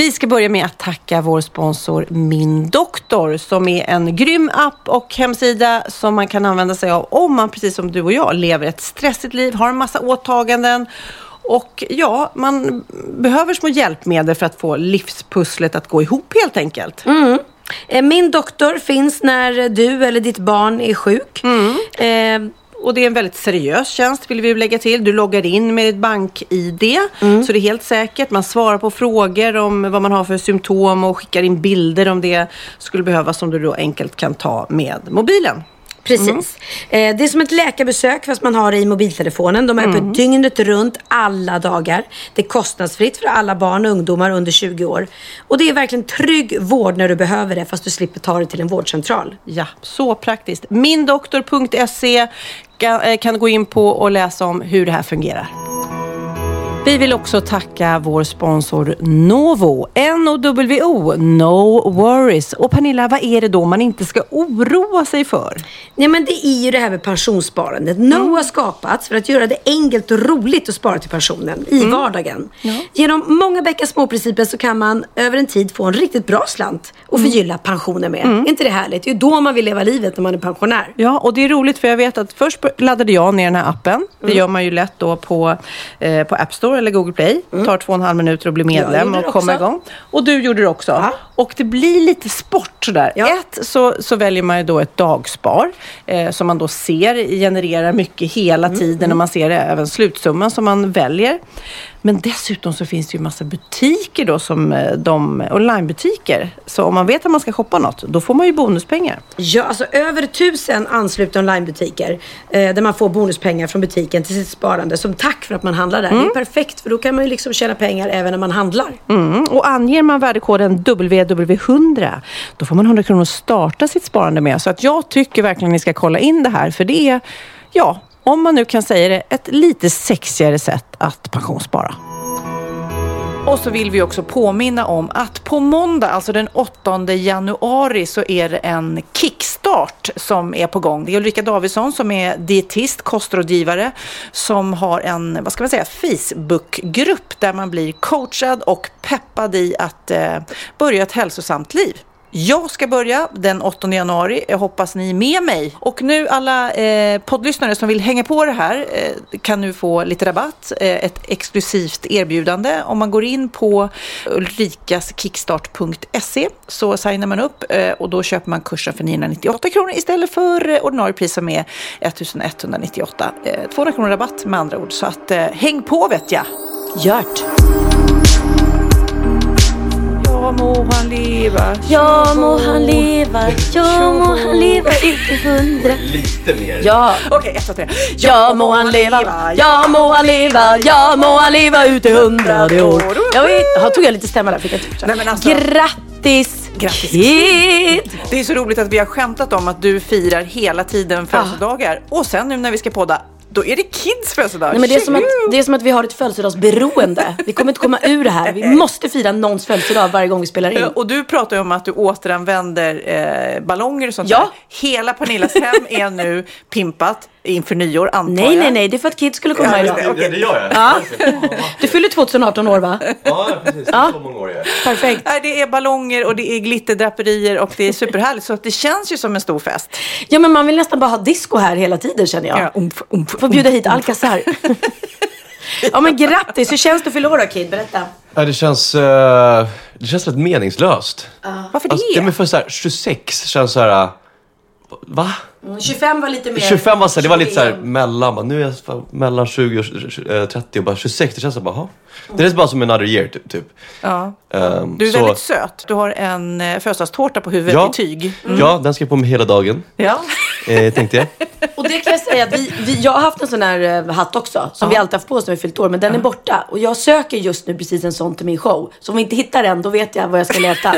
Vi ska börja med att tacka vår sponsor Min Doktor som är en grym app och hemsida som man kan använda sig av om man precis som du och jag lever ett stressigt liv, har en massa åtaganden och ja, man behöver små hjälpmedel för att få livspusslet att gå ihop helt enkelt. Mm. Eh, Min doktor finns när du eller ditt barn är sjuk. Mm. Eh, Och det är en väldigt seriös tjänst vill vi lägga till. Du loggar in med ditt bank-id Mm. så det är helt säkert. Man svarar på frågor om vad man har för symptom och skickar in bilder om det skulle behövas som du då enkelt kan ta med mobilen. Precis. Eh, det är som ett läkarbesök fast man har det i mobiltelefonen. De är öppet dygnet runt alla dagar. Det är kostnadsfritt för alla barn och ungdomar under 20 år. Och det är verkligen trygg vård när du behöver det fast du slipper ta det till en vårdcentral. Ja, så praktiskt. Mindoktor.se kan, eh, kan gå in på och läsa om hur det här fungerar. Vi vill också tacka vår sponsor Novo, N-O-W-O, No Worries. Och Pernilla, vad är det då man inte ska oroa sig för? Ja, men det är ju det här med pensionssparandet. No har skapats för att göra det enkelt och roligt att spara till pensionen i vardagen. Genom många bäckar små-principen så kan man över en tid få en riktigt bra slant och förgylla pensionen med. Är inte det härligt? Det är ju då man vill leva livet när man är pensionär. Ja, och det är roligt för jag vet att först laddade jag ner den här appen. Det gör man ju lätt då på, eh, på App Store eller Google Play. Det tar två och en halv minuter att bli medlem och komma igång. Och du gjorde det också. Ja. Och det blir lite sport sådär. Ja. Ett så, så väljer man ju då ett dagspar eh, som man då ser genererar mycket hela Mm, tiden och man ser även slutsumman som man väljer. Men dessutom så finns det ju massa butiker då som eh, de onlinebutiker. Så om man vet att man ska shoppa något, då får man ju bonuspengar. Ja, alltså över tusen anslutna onlinebutiker eh, där man får bonuspengar från butiken till sitt sparande som tack för att man handlar där. Det är perfekt för då kan man ju liksom tjäna pengar även när man handlar. Mm. Och anger man värdekoden WW100 då får man 100 kronor att starta sitt sparande med. Så att jag tycker verkligen ni ska kolla in det här för det är, ja, om man nu kan säga det, ett lite sexigare sätt att pensionsspara. Och så vill vi också påminna om att på måndag, alltså den 8 januari, så är det en kickstart som är på gång. Det är Ulrika Davidsson som är dietist, kostrådgivare, som har en, vad ska man säga, Facebookgrupp där man blir coachad och peppad i att eh, börja ett hälsosamt liv. Jag ska börja den 8 januari. Jag hoppas ni är med mig. Och nu alla eh, poddlyssnare som vill hänga på det här eh, kan nu få lite rabatt. Eh, ett exklusivt erbjudande. Om man går in på ulrikaskickstart.se så signar man upp eh, och då köper man kursen för 998 kronor istället för eh, ordinarie pris som är 1198. Eh, 200 kronor rabatt med andra ord. Så att eh, häng på vet jag. Gört! Ja må han leva. Ja må han leva, ja må han leva ut i hundra. Lite mer. Ja, Okej, ett, två, tre. ja må han leva, ja må han leva, ja må han leva ut i hundrade år. Jag vet, jag tog jag lite stämma där? Fick jag Nej, men alltså- Grattis, Grattis, Kid! Det är så roligt att vi har skämtat om att du firar hela tiden födelsedagar. Och sen nu när vi ska podda, då är det Kids födelsedag. Nej, men det, är som att, det är som att vi har ett födelsedagsberoende. Vi kommer inte komma ur det här. Vi måste fira någons födelsedag varje gång vi spelar in. Och du pratar ju om att du återanvänder eh, ballonger och sånt Ja. där. Hela Pernillas hem är nu pimpat inför nyår antar Nej, jag. nej, nej. Det är för att Kid skulle komma Ja, idag. Det, det gör jag. Ja. Du fyller 2018 år va? Ja, precis. Är så många år jag. Perfekt. Nej, det är ballonger och det är glitterdraperier och det är superhärligt. Så det känns ju som en stor fest. Ja, men man vill nästan bara ha disco här hela tiden känner jag. Ja, umf, umf, Får bjuda hit Alcazar. ja, men grattis. Hur känns det att fylla år då, Kid? Berätta. Ja, det känns, eh, det känns rätt meningslöst. Varför det? Alltså, det men för så här, 26 känns så här... Va? 25 var lite mer... 25 var så här, det var lite så här mellan. Bara, nu är jag mellan 20 och eh, 30 och bara 26. Det känns så bara, "Jaha." Det är bara som another year typ. typ. Ja. Ehm, Du är så- väldigt söt. Du har en eh, födelsedagstårta på huvudet Ja. i tyg. Ja, den ska jag på mig hela dagen. Ja. Eh, tänkte jag. Och det kan jag säga att vi, vi, jag har haft en sån här eh, hatt också. Som vi alltid haft på oss när vi fyllt år. Men den är borta. Och jag söker just nu precis en sån till min show. Så om vi inte hittar den, då vet jag vad jag ska leta.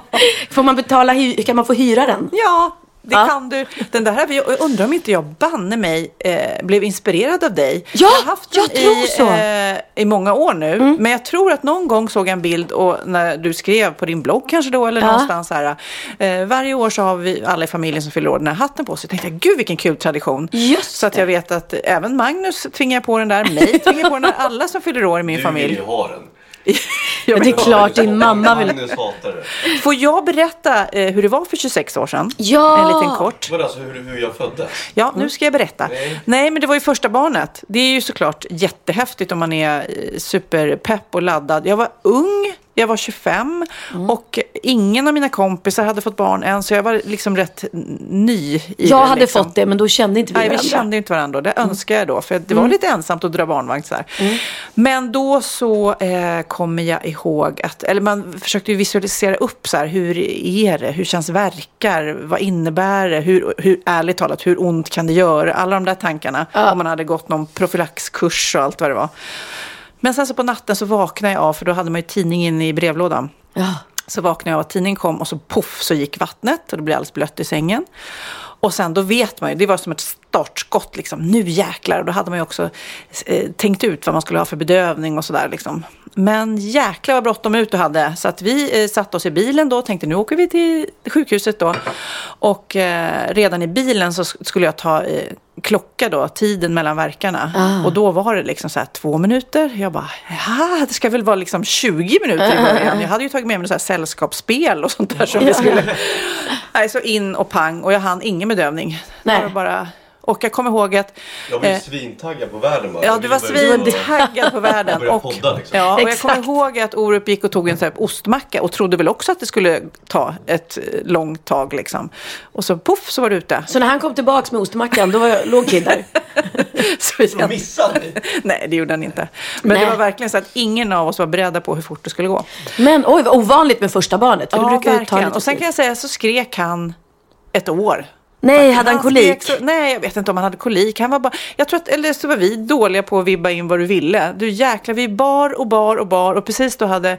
Får man betala, kan man få hyra den? Ja, det Ja. kan du. Den där har vi, jag undrar om inte jag banne mig eh, blev inspirerad av dig. Ja, jag har haft den jag tror i, så. Mm. Eh, i många år nu. Men jag tror att någon gång såg jag en bild och när du skrev på din blogg kanske då eller Ja. någonstans här. Eh, varje år så har vi alla i familjen som fyller år den här hatten på sig. Jag tänkte jag, gud vilken kul tradition. Just så att jag vet att även Magnus tvingar på den där, mig tvingar på den där, alla som fyller år i min familj. ha den. Ja, det är klart din mamma vill... Får jag berätta eh, hur det var för 26 år sedan? Ja! En liten kort. Vadå, alltså hur, hur jag föddes? Ja, nu ska jag berätta. Nej. Nej. men det var ju första barnet. Det är ju såklart jättehäftigt om man är eh, superpepp och laddad. Jag var ung, jag var 25 Mm. och ingen av mina kompisar hade fått barn än, så jag var liksom rätt ny i Jag det. hade liksom. fått det, men då kände inte vi Nej, vi varandra. kände ju inte varandra. Det Mm. önskar jag då, för det var lite ensamt att dra barnvagn så här. Men då så eh, kommer jag ihåg att, eller man försökte visualisera upp så här, hur är det, hur känns verkar, vad innebär det, hur, hur ärligt talat, hur ont kan det göra, alla de där tankarna. Om man hade gått någon profylaxkurs och allt vad det var. Men sen så på natten så vaknade jag av, för då hade man ju tidningen i brevlådan. Ja. Så vaknade jag av att tidningen kom och så poff så gick vattnet och det blev alldeles blött i sängen. Och sen då vet man ju, det var som ett startskott liksom. Nu jäklar! Och då hade man ju också eh, tänkt ut vad man skulle ha för bedövning och sådär liksom. Men jäklar vad bråttom ut du hade. Så att vi eh, satte oss i bilen då och tänkte nu åker vi till sjukhuset då. Och eh, redan i bilen så sk- skulle jag ta eh, klocka då, tiden mellan verkarna. Ah. Och då var det liksom så här två minuter. Jag bara, ja det ska väl vara liksom 20 minuter i början. Jag hade ju tagit med mig så här sällskapsspel och sånt där som vi skulle... Nej, så in och pang och jag hann ingen bedövning. Nej. Var bara... Och jag kommer ihåg att... Jag var ju eh, svintaggad på världen bara. Ja, du var svintaggad på världen. Och, podda, liksom. ja, och jag Exakt. kommer ihåg att Orup gick och tog en sån här ostmacka och trodde väl också att det skulle ta ett eh, långt tag. Liksom. Och så poff så var det ute. Så när han kom tillbaks med ostmackan, då var jag, låg Kid där. Så missade nej, det gjorde han inte. Men Nej. det var verkligen så att ingen av oss var beredda på hur fort det skulle gå. Men oj, vad ovanligt med första barnet. För det Ja, brukar ju ta verkligen. lite Och sen kan jag säga så skrek han ett år. Nej, hade han kolik? skrek Så, nej, jag vet inte om han hade kolik. Han var bara, jag tror att, eller så var vi dåliga på att vibba in vad du ville. Du jäklar, vi bar och bar och bar. Och precis då hade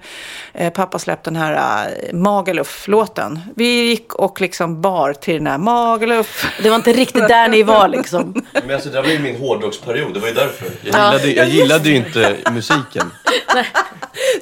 eh, pappa släppt den här eh, Magaluf-låten. Vi gick och liksom bar till den här Magaluf. Det var inte riktigt där ni var liksom. Men alltså det var ju min hårdrocksperiod, det var ju därför. Jag gillade, jag gillade ju inte musiken.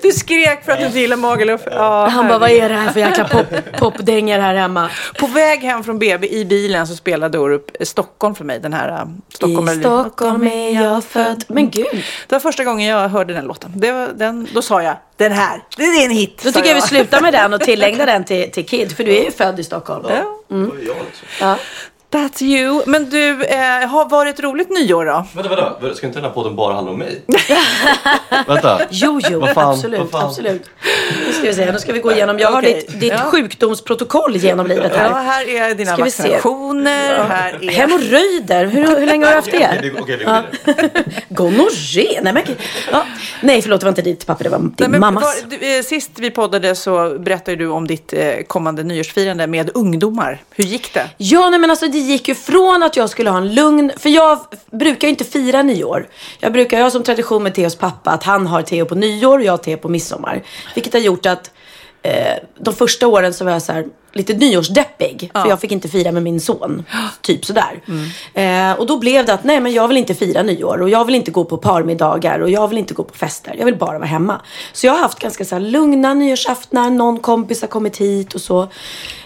Du skrek för att du inte gillar Magaluf. Ja, Han bara, vad är det här för jäkla pop, popdängor här hemma? På väg hem från BB i bilen så spelade Orup Stockholm för mig. Den här eh, Stockholm I Stockholm är jag född. Men gud. Det var första gången jag hörde den låten. Det var den, då sa jag, den här, det är en hit. Då tycker jag vi slutar med den och tillägnar den till, till Kid. För du är ju född i Stockholm. Ja. Jag liksom. Ja. That's you. Men du, eh, har varit ett roligt nyår då? Vänta, vänta. Ska inte den här podden bara handla om mig? Vänta. Jo, jo, Vad fan, absolut, vad fan? absolut. Nu ska vi se, nu ska vi gå igenom. Jag har ditt, ditt Ja. sjukdomsprotokoll genom livet Ja, här. här är dina Ska vaccinationer. Här är... Hemorrojder, hur, hur länge har du haft det? okej, vi går vidare. Gonorré, nej men ja. Nej förlåt, det var inte ditt papper, det var din Nej, men mammas. var, du, eh, sist vi poddade så berättade du om ditt eh, kommande nyårsfirande med ungdomar. Hur gick det? Ja, nej men alltså det gick ju från att jag skulle ha en lugn, för jag brukar ju inte fira nyår. Jag brukar, jag har som tradition med Theos pappa att han har Theo på nyår och jag har Theo på midsommar. Vilket har gjort att eh, de första åren så var jag så här, lite nyårsdeppig. För jag fick inte fira med min son. Typ sådär. Eh, och då blev det att nej men jag vill inte fira nyår. Och jag vill inte gå på parmiddagar. Och jag vill inte gå på fester. Jag vill bara vara hemma. Så jag har haft ganska så här, lugna nyårsaftnar. Någon kompis har kommit hit och så.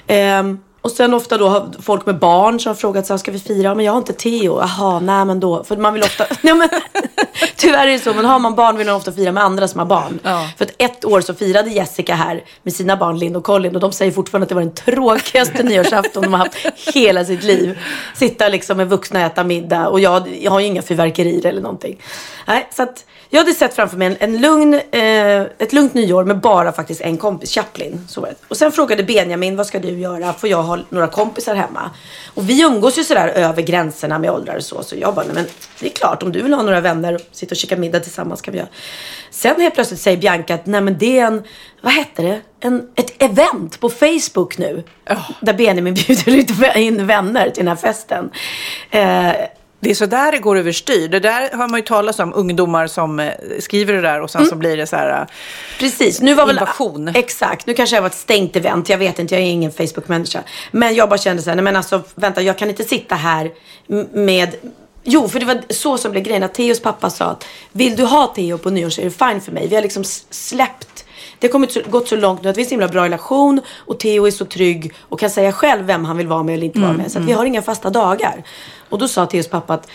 Ehm, och sen ofta då har folk med barn som har frågat så här, ska vi fira? Men jag har inte Theo. Jaha, nej men då. För man vill ofta, nej men tyvärr är det så. Men har man barn vill man ofta fira med andra som har barn. Ja. För att ett år så firade Jessica här med sina barn Linn och Colin. Och de säger fortfarande att det var den tråkigaste nyårsafton de har haft hela sitt liv. Sitta liksom med vuxna och äta middag. Och jag, jag har ju inga fyrverkerier eller någonting. Nej, så att jag hade sett framför mig en, en lugn, eh, ett lugnt nyår med bara faktiskt en kompis, Chaplin. Så var det. Och sen frågade Benjamin, vad ska du göra? Får jag ha några kompisar hemma? Och vi umgås ju sådär över gränserna med åldrar och så. Så jag bara, nej men det är klart, om du vill ha några vänner och sitta och käka middag tillsammans kan vi göra. Sen helt plötsligt säger Bianca att, nej men det är en, vad hette det? En, ett event på Facebook nu. Där Benjamin bjuder in vänner till den här festen. Eh, Det är så där det går överstyr. Det där har man ju talat om, ungdomar som eh, skriver det där och sen så blir det så här... eh, Precis, nu var väl... Invasion. Exakt, nu kanske jag var ett stängt event, jag vet inte, jag är ingen Facebook-människa. Men jag bara kände så här, nej men alltså vänta, jag kan inte sitta här med... Jo, för det var så som blev grejen, att Theos pappa sa att vill du ha Theo på nyår så är det fine för mig. Vi har liksom släppt det har kommit så, gått så långt nu att vi har en himla bra relation och Theo är så trygg och kan säga själv vem han vill vara med eller inte vara med. Så att vi har inga fasta dagar. Och då sa Theos pappa att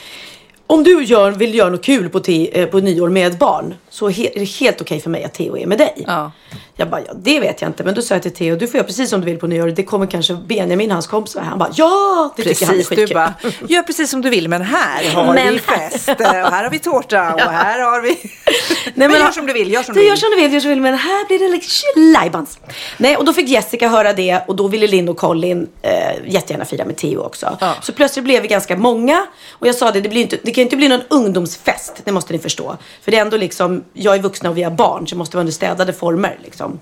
om du gör, vill göra något kul på, te, eh, på nyår med ett barn så he, är det helt okej för mig att Theo är med dig. Ja. Jag bara, ja det vet jag inte. Men då sa jag till Theo, du får göra precis som du vill på nyår. Det kommer kanske Benjamin, hans kompis. Han bara, ja! Det tycker han är Precis, du skitkul. bara, gör precis som du vill men här har Men- vi fest och här har vi tårta och här har vi... Nej, men gör som du vill, gör som du du gör vill. som du vill, gör som du vill. Men här blir det liksom lajbans. Nej, och då fick Jessica höra det och då ville Linn och Colin eh, jättegärna fira med Theo också. Ja. Så plötsligt blev vi ganska många. Och jag sa det, det, blir inte, det kan inte bli någon ungdomsfest. Det måste ni förstå. För det är ändå liksom, jag är vuxna och vi har barn. Så det måste vara under städade former liksom.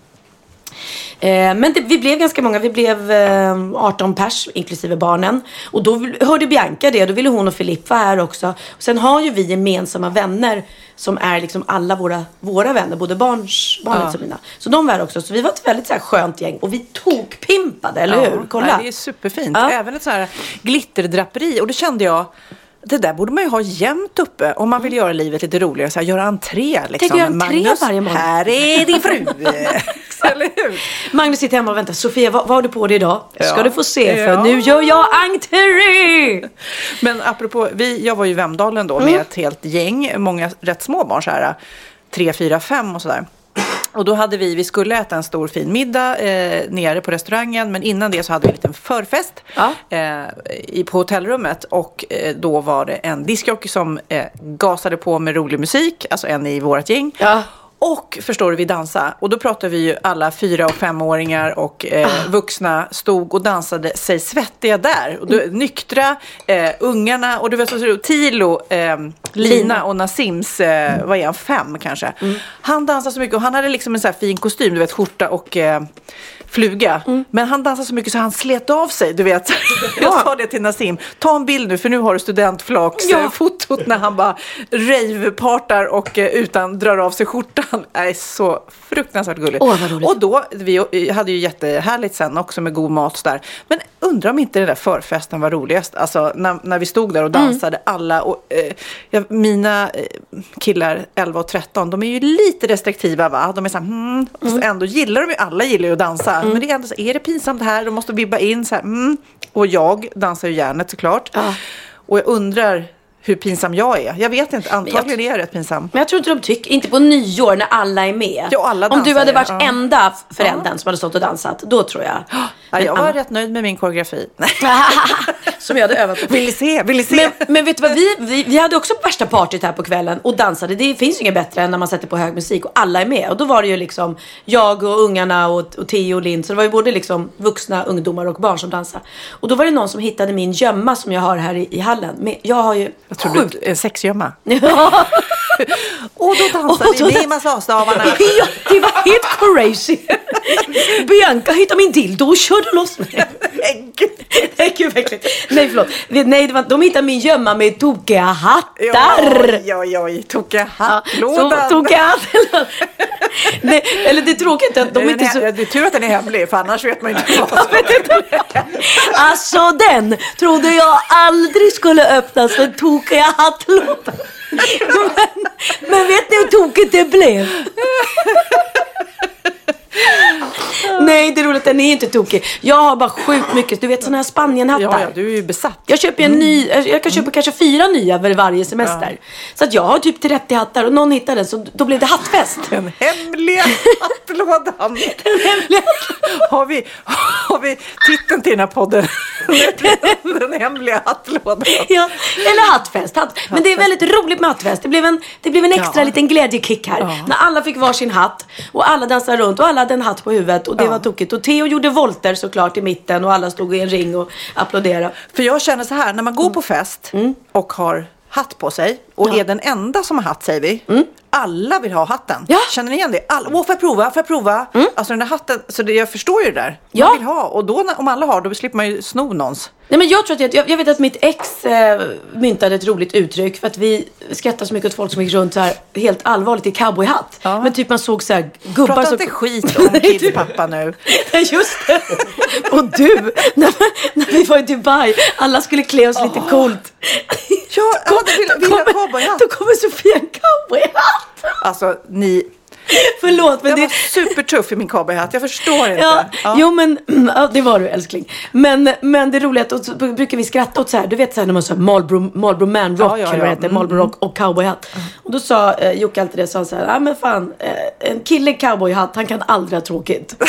Eh, men det, vi blev ganska många. Vi blev eh, 18 pers, inklusive barnen. Och då hörde Bianca det. Då ville hon och Filip vara här också. Och sen har ju vi gemensamma vänner som är liksom alla våra, våra vänner. Både barns, barnets Ja. och mina. Så de var här också. Så vi var ett väldigt så här, skönt gäng. Och vi tokpimpade, eller hur? Kolla. Nej, det är superfint. Ja. Även ett sånt här glitterdraperi. Och då kände jag, det där borde man ju ha jämt uppe om man vill göra livet lite roligare. Så här, göra entré liksom. att göra entré varje morgon. här är din fru. Eller hur? Magnus sitter hemma och väntar. Sofia, vad, vad har du på dig idag? Ska Ja. du få se. För Ja. nu gör jag entré! Men apropå, vi, jag var ju i Vemdalen då Mm. med ett helt gäng, många rätt små barn så här, tre, fyra, fem och sådär. Och då hade vi, vi skulle äta en stor fin middag eh, nere på restaurangen men innan det så hade vi en liten förfest Ja. eh, i, på hotellrummet och eh, då var det en diskjockey som eh, gasade på med rolig musik, alltså en i vårt gäng. Ja. Och förstår du, vi dansade. Och då pratade vi ju alla fyra och femåringar och eh, Ah. vuxna stod och dansade sig svettiga där. Och då, nyktra, eh, ungarna och du vet det Tilo, eh, Lina och Nasims, eh, vad är han, fem kanske. Mm. Han dansade så mycket och han hade liksom en sån här fin kostym, du vet skjorta och eh, fluga. Mm. Men han dansade så mycket så han slet av sig, du vet. Jag sa det till Nasim, ta en bild nu för nu har du studentflaksfotot Ja. fotot när han bara ravepartar och eh, utan drar av sig skjortan. är så fruktansvärt gulligt. Roligt. och då, vi hade ju jättehärligt sen också med god mat där. Men undrar om inte den där förfesten var roligast. Alltså när, när vi stod där och Mm. dansade alla. Och, eh, ja, mina eh, killar 11 och 13, de är ju lite restriktiva va. De är så här, hmm, så ändå gillar de ju, alla gillar ju att dansa. Mm. Men det är ändå så, är det pinsamt här? De måste vibba in så här, mm. Och jag dansar ju järnet såklart. Ja. Och jag undrar hur pinsam jag är. Jag vet inte, antagligen är jag rätt pinsam. Men jag tror inte de tycker, inte på nyår när alla är med. Ja, alla Om du dansar, hade varit ja. enda föräldern som hade stått och dansat, då tror jag. Ja, jag var rätt nöjd med min koreografi. som jag hade övat på. Vill ni se? Vill ni se? Men, men vet du vad, vi, vi, vi hade också värsta partyt här på kvällen och dansade. Det finns ju inget bättre än när man sätter på hög musik och alla är med. Och då var det ju liksom jag och ungarna och, och Theo och Linn. Så det var ju både liksom vuxna, ungdomar och barn som dansade. Och då var det någon som hittade min gömma som jag har här i, i hallen. Men jag har ju jag tror sjukt... du en sexgömma. Ja. Och då dansade Och då vi med massagestavarna. ja, det var helt crazy. Bianca hittade min dildo och körde loss mig. Nej, gud. Vad äckligt. Nej förlåt. Nej, det var, de hittade min gömma med tokiga hattar. Oj, oj, oj. Tokiga hattlådan. Tokiga hattar. Nej, eller det är att de Den inte är- så... Det är tur att den är hemlig, för annars vet man ju inte vad som Alltså den trodde jag aldrig skulle öppnas för tokiga hattlådan. Men, men vet ni hur tokigt det blev? Nej, det är roligt. Den är inte tokig. Jag har bara sjukt mycket. Du vet sådana här Spanienhattar. Ja, ja, du är ju besatt. Jag köper en ny, jag kan köpa kanske fyra nya för varje semester. Så att jag har typ 30 hattar och någon hittade den så då blev det hattfest. Den hemliga hattlådan. Den hemliga Har vi, har vi titeln till den här podden? Den hemliga hattlådan. Ja, eller hattfest. Hatt. Men det är väldigt roligt med hattfest. Det blev en, det blev en extra Ja. liten glädjekick här. Ja. När alla fick varsin hatt och alla dansade runt och alla hade en hatt på huvudet och det Ja. var tokigt. Och Theo gjorde volter såklart i mitten och alla stod i en ring och applåderade. För jag känner så här, när man går på fest och har hatt på sig och Mm. Ja. är den enda som har hatt säger vi. Alla vill ha hatten. Ja. Känner ni igen det? Alla, Åh, får jag prova? Får jag prova? Alltså den där hatten, så det, jag förstår ju det där. Man Ja. vill ha. Och då om alla har, då slipper man ju sno någons. Nej men jag tror att jag, jag, vet att mitt ex eh, myntade ett roligt uttryck för att vi skrattar så mycket åt folk som gick runt så här helt allvarligt i cowboyhatt. Ja. Men typ man såg så här gubbar Prata som... inte skit om Kids pappa nu. Nej, just det. Och du, när, när vi var i Dubai, alla skulle klä oss lite coolt. Ja, jag hade velat- Då velat kommer- cowboyhatt. Då kommer Sofia i en cowboyhatt. Alltså ni, Förlåt, men Jag det... var supertuff i min cowboyhatt. Jag förstår inte. Ja, Ja. Jo men, ja, det var du älskling. Men, men det roliga är att så brukar vi skratta åt så här, du vet så här när man sa Marlboro, Marlboro Man Rock, Ja, ja, eller vad heter, Mm, Marlboro Rock och cowboyhatt. Och då sa eh, Jocke alltid det, sa så här, ja men fan, eh, en kille i cowboyhatt, han kan aldrig ha tråkigt.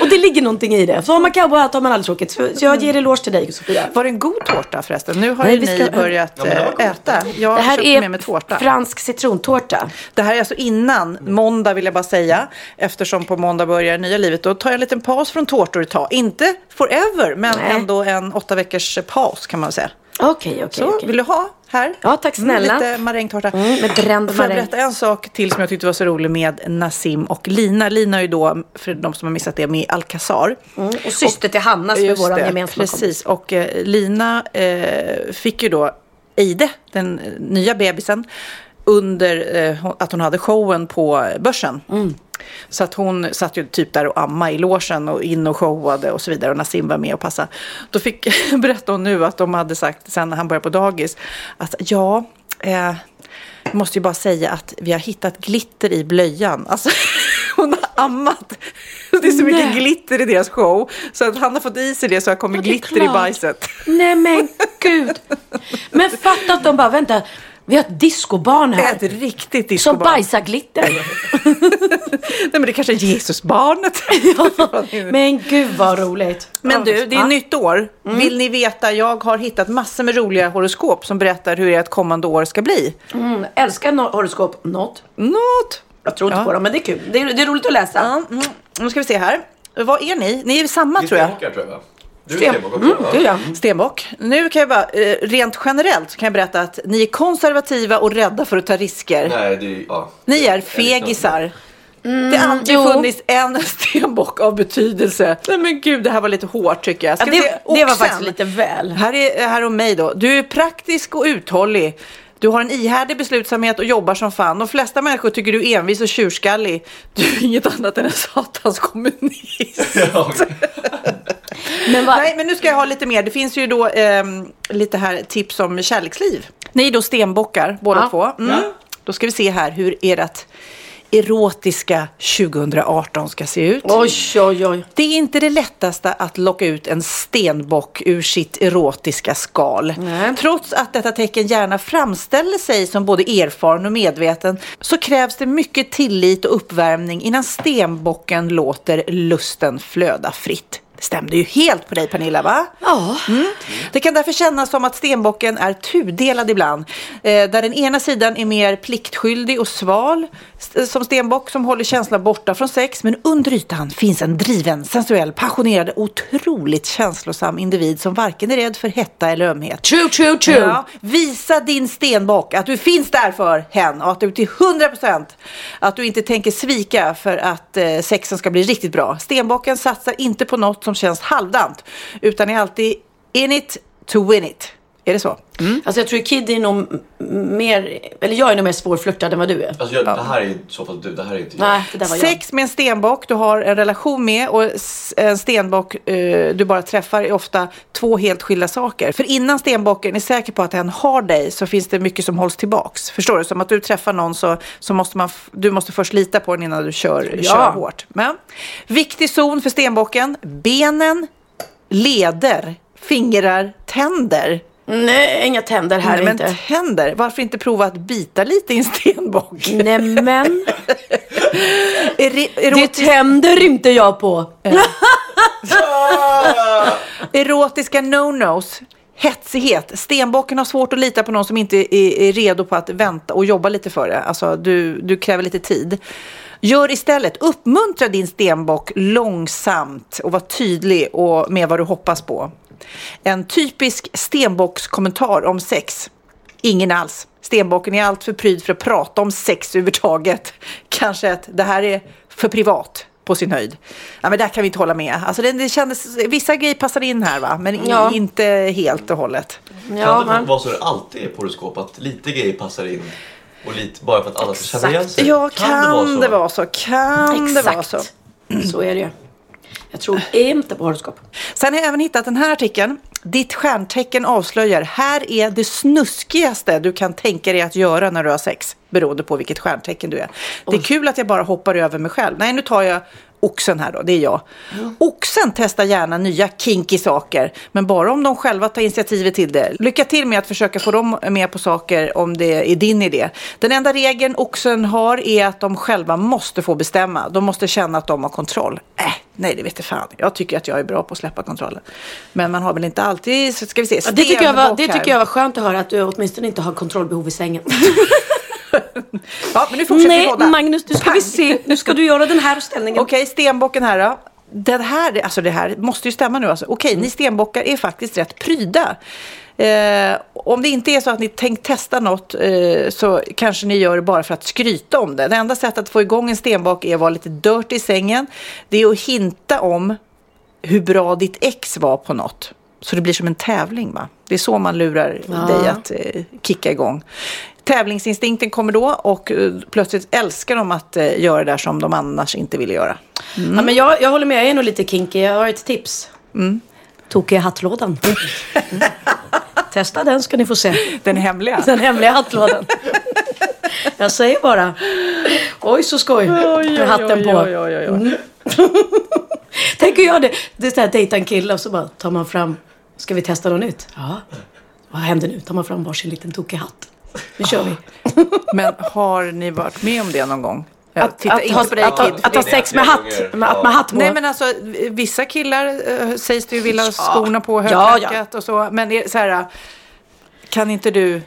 och det ligger någonting i det. Så har man cowboyhatt har man aldrig tråkigt. Så, jag ger eloge till dig Sofia. Var det en god tårta förresten? Nu har Nej, ju vi ni ska- börjat Ja, det eh, äta. Jag Det här köpte med mig är tårta. fransk citrontårta. Det här är alltså innan måndag vill jag bara säga. Eftersom på måndag börjar det nya livet. Då tar jag en liten paus från tårtor ett tag. Inte forever, men Nej. ändå en åtta veckors paus kan man säga. Okej, okej, Så, okej. vill du ha här? Ja, tack snälla. Mm, lite marängtårta. Mm, med bränd Får jag maräng. berätta en sak till som jag tyckte var så rolig med Nassim och Lina. Lina är ju då, för de som har missat det, med Alcazar. Mm, och syster till Hanna som är vår gemensamma kompis. Precis, och eh, Lina eh, fick ju då Eide, den eh, nya bebisen, under eh, att hon hade showen på Börsen. Mm. Så att hon satt ju typ där och amma i logen och in och showade och så vidare. Och Nassim var med och passade. Då fick, berättade hon nu att de hade sagt sen när han började på dagis att ja, eh, jag måste ju bara säga att vi har hittat glitter i blöjan. Alltså, hon har ammat. Det är så mycket Nej. glitter i deras show. Så att han har fått i sig det så har kommit Ja, glitter i klart. bajset. Nej men gud. Men fatta att de bara, vänta, vi har ett discobarn här. Ett riktigt Som discobarn. bajsar glitter. Nej men det kanske är Jesusbarnet. men gud vad roligt. Men du, det är Ja. nytt år. Vill ni veta? Jag har hittat massor med roliga horoskop som berättar hur ert kommande år ska bli. Mm, älskar no- horoskop. Något. Något. Jag tror inte Ja. på dem, men det är kul. Det är, det är roligt att läsa. Ja, mm. Nu ska vi se här. Vad är ni? Ni är samma tror jag. Stenbockar tror jag? Du är Sten- stenbock också Mm, det är jag. Stenbock. Nu kan jag bara, eh, rent generellt så kan jag berätta att ni är konservativa och rädda för att ta risker. Nej, det är... Ja. Ni är liknar- fegisar. det har alltid jo. funnits en stenbock av betydelse. Nej men gud, det här var lite hårt tycker jag. Ja, Ska vi se? det, det var faktiskt lite väl. Här är här om mig då. Du är praktisk och uthållig. Du har en ihärdig beslutsamhet och jobbar som fan. De flesta människor tycker du är envis och tjurskallig. Du är inget annat än en satans kommunist. Ja. Men vad, Nej, men nu ska jag ha lite mer. Det finns ju då ehm, lite här tips om kärleksliv. Ni är då stenbockar båda Ja. två. Mm. Då ska vi se här hur ert erotiska 2018 ska se ut. oj, oj, oj. Det är inte det lättaste att locka ut en stenbock ur sitt erotiska skal. Nej. Trots att detta tecken gärna framställer sig som både erfaren och medveten så krävs det mycket tillit och uppvärmning innan stenbocken låter lusten flöda fritt. Det stämde ju helt på dig Pernilla va? Ja. Det kan därför kännas som att stenbocken är tudelad ibland. Eh, där den ena sidan är mer pliktskyldig och sval st- som stenbock som håller känslan borta från sex. Men under ytan finns en driven, sensuell, passionerad, otroligt känslosam individ som varken är rädd för hetta eller ömhet. True, true, true. Ja, visa din stenbock att du finns där för hen och att du till 100% att du inte tänker svika för att eh, sexen ska bli riktigt bra. Stenbocken satsar inte på något som känns halvdant utan är alltid in it to win it. Är det så? Alltså jag tror Kid är nog mer, eller jag är nog mer svårflörtad än vad du är. Alltså, jag, det här är i så fall du, det här är inte jag. Nej, det där var jag. Sex med en stenbock du har en relation med och en stenbock eh, du bara träffar är ofta två helt skilda saker. För innan stenbocken är säker på att den har dig så finns det mycket som hålls tillbaks. Förstår du? Som att du träffar någon så, så måste man, du måste först lita på den innan du kör, Ja. kör hårt. Men, viktig zon för stenbocken. Benen, leder, fingrar, tänder. Nej, inga tänder här Nej, men inte. tänder. Varför inte prova att bita lite i en stenbock? Nej men, det tänder inte jag på. Erotiska no-nos. Hetsighet. Stenbocken har svårt att lita på någon som inte är, är redo på att vänta och jobba lite för det. Alltså, du, du kräver lite tid. Gör istället, uppmuntra din stenbock långsamt och var tydlig och med vad du hoppas på. En typisk stenbockskommentar om sex. Ingen alls. Stenbocken är allt för pryd för att prata om sex överhuvudtaget. Kanske att det här är för privat på sin höjd. Ja, men där kan vi inte hålla med. Alltså det, det kändes, vissa grejer passade in här va, men i- Ja. inte helt och hållet. Ja, kan det men, vara så det alltid är på horoskop? Att lite grejer passar in och lite bara för att alla ska känna igen Exakt. sig? Ja, kan, det vara så? Kan det vara exakt. så? Så är det ju. Jag tror inte på horoskop. Sen har jag även hittat den här artikeln Ditt stjärntecken avslöjar, här är det snuskigaste du kan tänka dig att göra när du har sex. Beroende på vilket stjärntecken du är. Det är kul att jag bara hoppar över mig själv. Nej, nu tar jag oxen här då, det är jag. Oxen testar gärna nya kinky saker, men bara om de själva tar initiativet till det. Lycka till med att försöka få dem med på saker om det är din idé. Den enda regeln oxen har är att de själva måste få bestämma. De måste känna att de har kontroll. Äh, nej, det vet fan. Jag tycker att jag är bra på att släppa kontrollen. Men man har väl inte alltid, ska vi se, Ja, det, tycker jag var, det tycker jag var skönt att höra att du åtminstone inte har kontrollbehov i sängen. Ja, men nu fortsätter Nej, podda. Magnus, nu ska vi se. Nu ska du göra den här ställningen. Okej, stenbocken här då. Det här, alltså det här måste ju stämma nu. Alltså. Okej, ni stenbockar är faktiskt rätt pryda. Eh, om det inte är så att ni tänkt testa något eh, så kanske ni gör det bara för att skryta om det. Det enda sättet att få igång en stenbock är att vara lite dirty i sängen. Det är att hinta om hur bra ditt ex var på något. Så det blir som en tävling va? Det är så man lurar dig att eh, kicka igång. Tävlingsinstinkten kommer då och eh, plötsligt älskar de att eh, göra det där som de annars inte ville göra. Ja, men jag, jag håller med, jag är nog lite kinky. Jag har ett tips. Mm. Tokiga hattlådan. Mm. Testa den ska ni få se. Den hemliga. Den hemliga hattlådan. Jag säger bara. Oj så skoj. Med hatten på. Oj, oj, oj. Tänker jag det. Det är så här dejta en kille och så bara tar man fram. Ska vi testa något nytt? Ja. Vad händer nu? Tar man fram varsin liten tokig hatt. Nu kör vi. Men har ni varit med om det någon gång? Att, tittar att, inte ha, på dig att, Kid. att, att ha sex med hatt. Med, att med hatt på. Nej men alltså vissa killar eh, sägs det ju vilja ha skorna på Ja, högklackat och så. Men är, så här, kan inte du...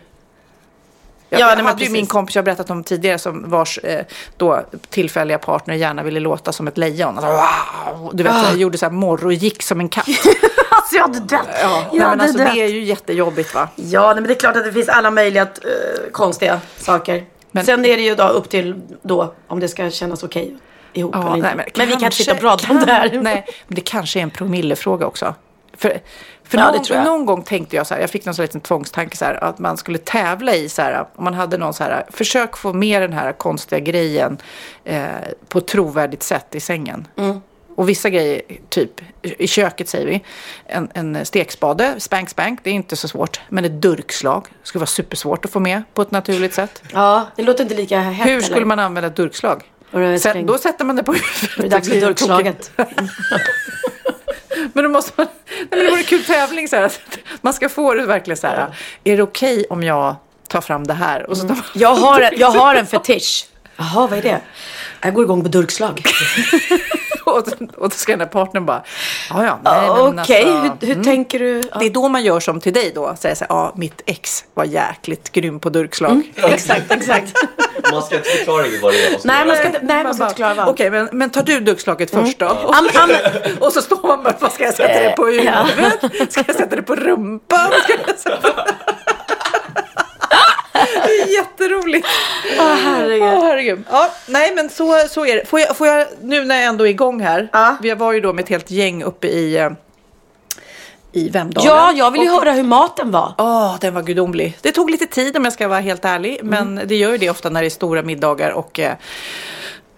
Jag, Ja, hade ju min kompis jag har berättat om tidigare som vars eh, då tillfälliga partner gärna ville låta som ett lejon. Alltså, wow! Du vet, Ah. jag gjorde så här morr och gick som en katt. Alltså jag hade dött. Ja, Jag nej, men hade alltså, dött. det är ju jättejobbigt va? Ja, nej, men det är klart att det finns alla möjliga eh, konstiga saker. Men- Sen är det ju då upp till då om det ska kännas okej ihop eller inte. nej, men, vi kan inte sitta och prata om det här. Nej, men det kanske är en promillefråga också. För, för Ja, någon, någon gång tänkte jag så här, jag fick någon sån liten tvångstanke så här, att man skulle tävla i så här, om man hade någon så här, försök få med den här konstiga grejen eh, på ett trovärdigt sätt i sängen. Mm. Och vissa grejer, typ i köket säger vi, en, en stekspade, spank spank, det är inte så svårt. Men ett durkslag skulle vara supersvårt att få med på ett naturligt sätt. Ja, det låter inte lika hett Hur skulle eller? man använda ett durkslag? Sträng. då sätter man det på Det är dags för durkslaget. Men då måste man, nej, men det vore en kul tävling så här. Man ska få det verkligen så här. Är det okej om jag tar fram det här? Och så man, Jag har, en, jag har en fetisch. Jaha, vad är det? Jag går igång på durkslag. och, och då ska den där partnern bara, ja ja. nej, men Okej, alltså, hur, hur tänker du? Ja. Det är då man gör som till dig då. Säger så här, ja mitt ex var jäkligt grym på durkslag. Exakt, exakt. Man ska inte förklara vad det är. man ska Nej, man ska inte, nej, man ska bara, inte klara Okej, varv. men, men tar du durkslaget först då? Och, am, och så står man bara, vad ska jag sätta det på huvudet? Ska jag sätta det på rumpan? Ska jag sätta... Det är jätteroligt. Åh, herregud. Åh, herregud. Ja, nej, men så, så är det. Får jag, får jag, nu när jag ändå är igång här. Ja. Vi var ju då med ett helt gäng uppe i, eh, i Vemdalen. Ja, jag vill ju Och- höra hur maten var. Ja, den var gudomlig. Det tog lite tid om jag ska vara helt ärlig. Men Mm. det gör ju det ofta när det är stora middagar och eh,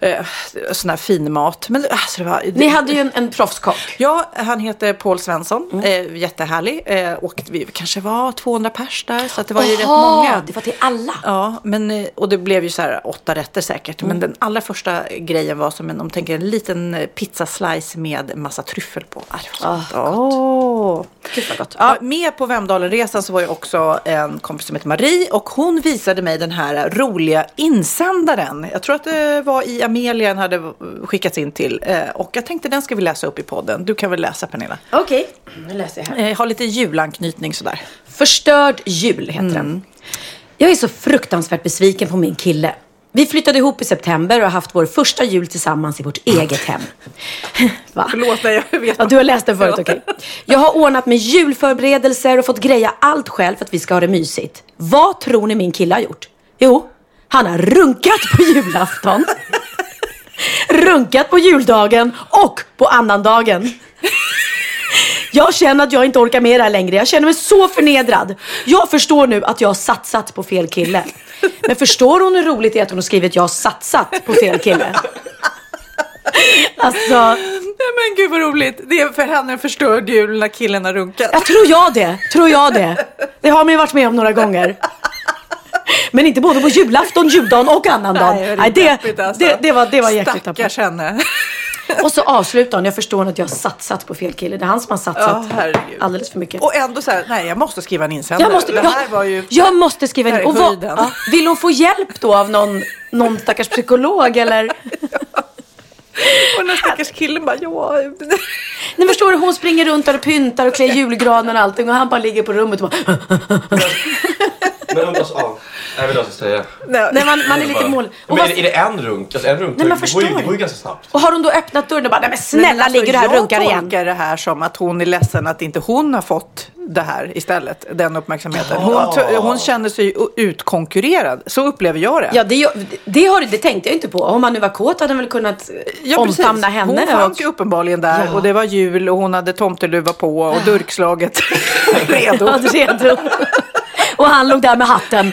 eh, sån här fin mat. Men alltså, det var... Ni hade ju en, en proffskock. Ja, han heter Paul Svensson. Mm. Eh, jättehärlig. Eh, och vi kanske var 200 pers där. Så det var ju rätt många. det var till alla. Ja, men, eh, och det blev ju så här åtta rätter säkert. Mm. Men den allra första grejen var som en, om tänker en liten eh, pizzaslice med massa tryffel på. Ah, det var så gott. Åh. Gud vad gott. Ja, med på Vemdalenresan så var ju också en kompis som heter Marie och hon visade mig den här roliga insändaren. Jag tror att det var i Amelia den hade skickats in till eh, och jag tänkte den ska vi läsa upp i podden. Du kan väl läsa Pernilla? Okej, nu läser jag här. Eh, har lite julanknytning sådär. Förstörd jul heter den. Jag är så fruktansvärt besviken på min kille. Vi flyttade ihop i september och har haft vår första jul tillsammans i vårt eget hem. Va? Förlåt, nej, jag vet. Ja, du har läst den förut, okej. Jag har ordnat med julförberedelser och fått greja allt själv för att vi ska ha det mysigt. Vad tror ni min kille har gjort? Jo, han har runkat på julafton. Runkat på juldagen och på annandagen. Jag känner att jag inte orkar med det här längre. Jag känner mig så förnedrad. Jag förstår nu att jag har satsat på fel kille. Men förstår hon hur roligt det är att hon har skrivit jag har satsat på fel kille? Alltså, Nej, Men gud vad roligt. Det är för henne en förstörd jul när killen har runkat. Ja, tror jag det. Tror jag det. Det har man ju varit med om några gånger. Men inte både på julafton, juldagen och annandagen. Nej, Nej, det, alltså. det, det var, det var jäkligt Stackars henne. Och så avslutar hon. Jag förstår att jag har satsat på fel kille. Det är han som har satsat herregud. alldeles för mycket. Och ändå så här, nej jag måste skriva en insändare. Jag måste, det här var ju... jag måste skriva det här in. är Och vad, höjden. ja, vill hon få hjälp då av någon, någon stackars psykolog eller? Och den stackars killen bara, ja. Nej förstår du, hon springer runt där och pyntar och klär julgranen och allting och han bara ligger på rummet och bara... Men undras, ja. Jag vet inte vad jag ska säga. Nej, man, man är lite mål... Och, Men är, det, är det en runk? Alltså en runk, Nej, men det, går förstår ju, det du? går ju ganska snabbt. och har hon då öppnat dörren och bara, nej men snälla Men alltså, ligger du här och runkar Jag igen? tolkar det här som att hon är ledsen att inte hon har fått det här istället, den uppmärksamheten. Hon, t- hon känner sig u- utkonkurrerad. Så upplever jag det. Ja, det, det, har, det tänkte jag inte på. Om han nu var kåt hade han väl kunnat eh, Ja, precis. omfamna henne. Hon fanns ju uppenbarligen där Ja. och det var jul och hon hade tomteluva på och durkslaget redo. Ja, redo. och han låg där med hatten.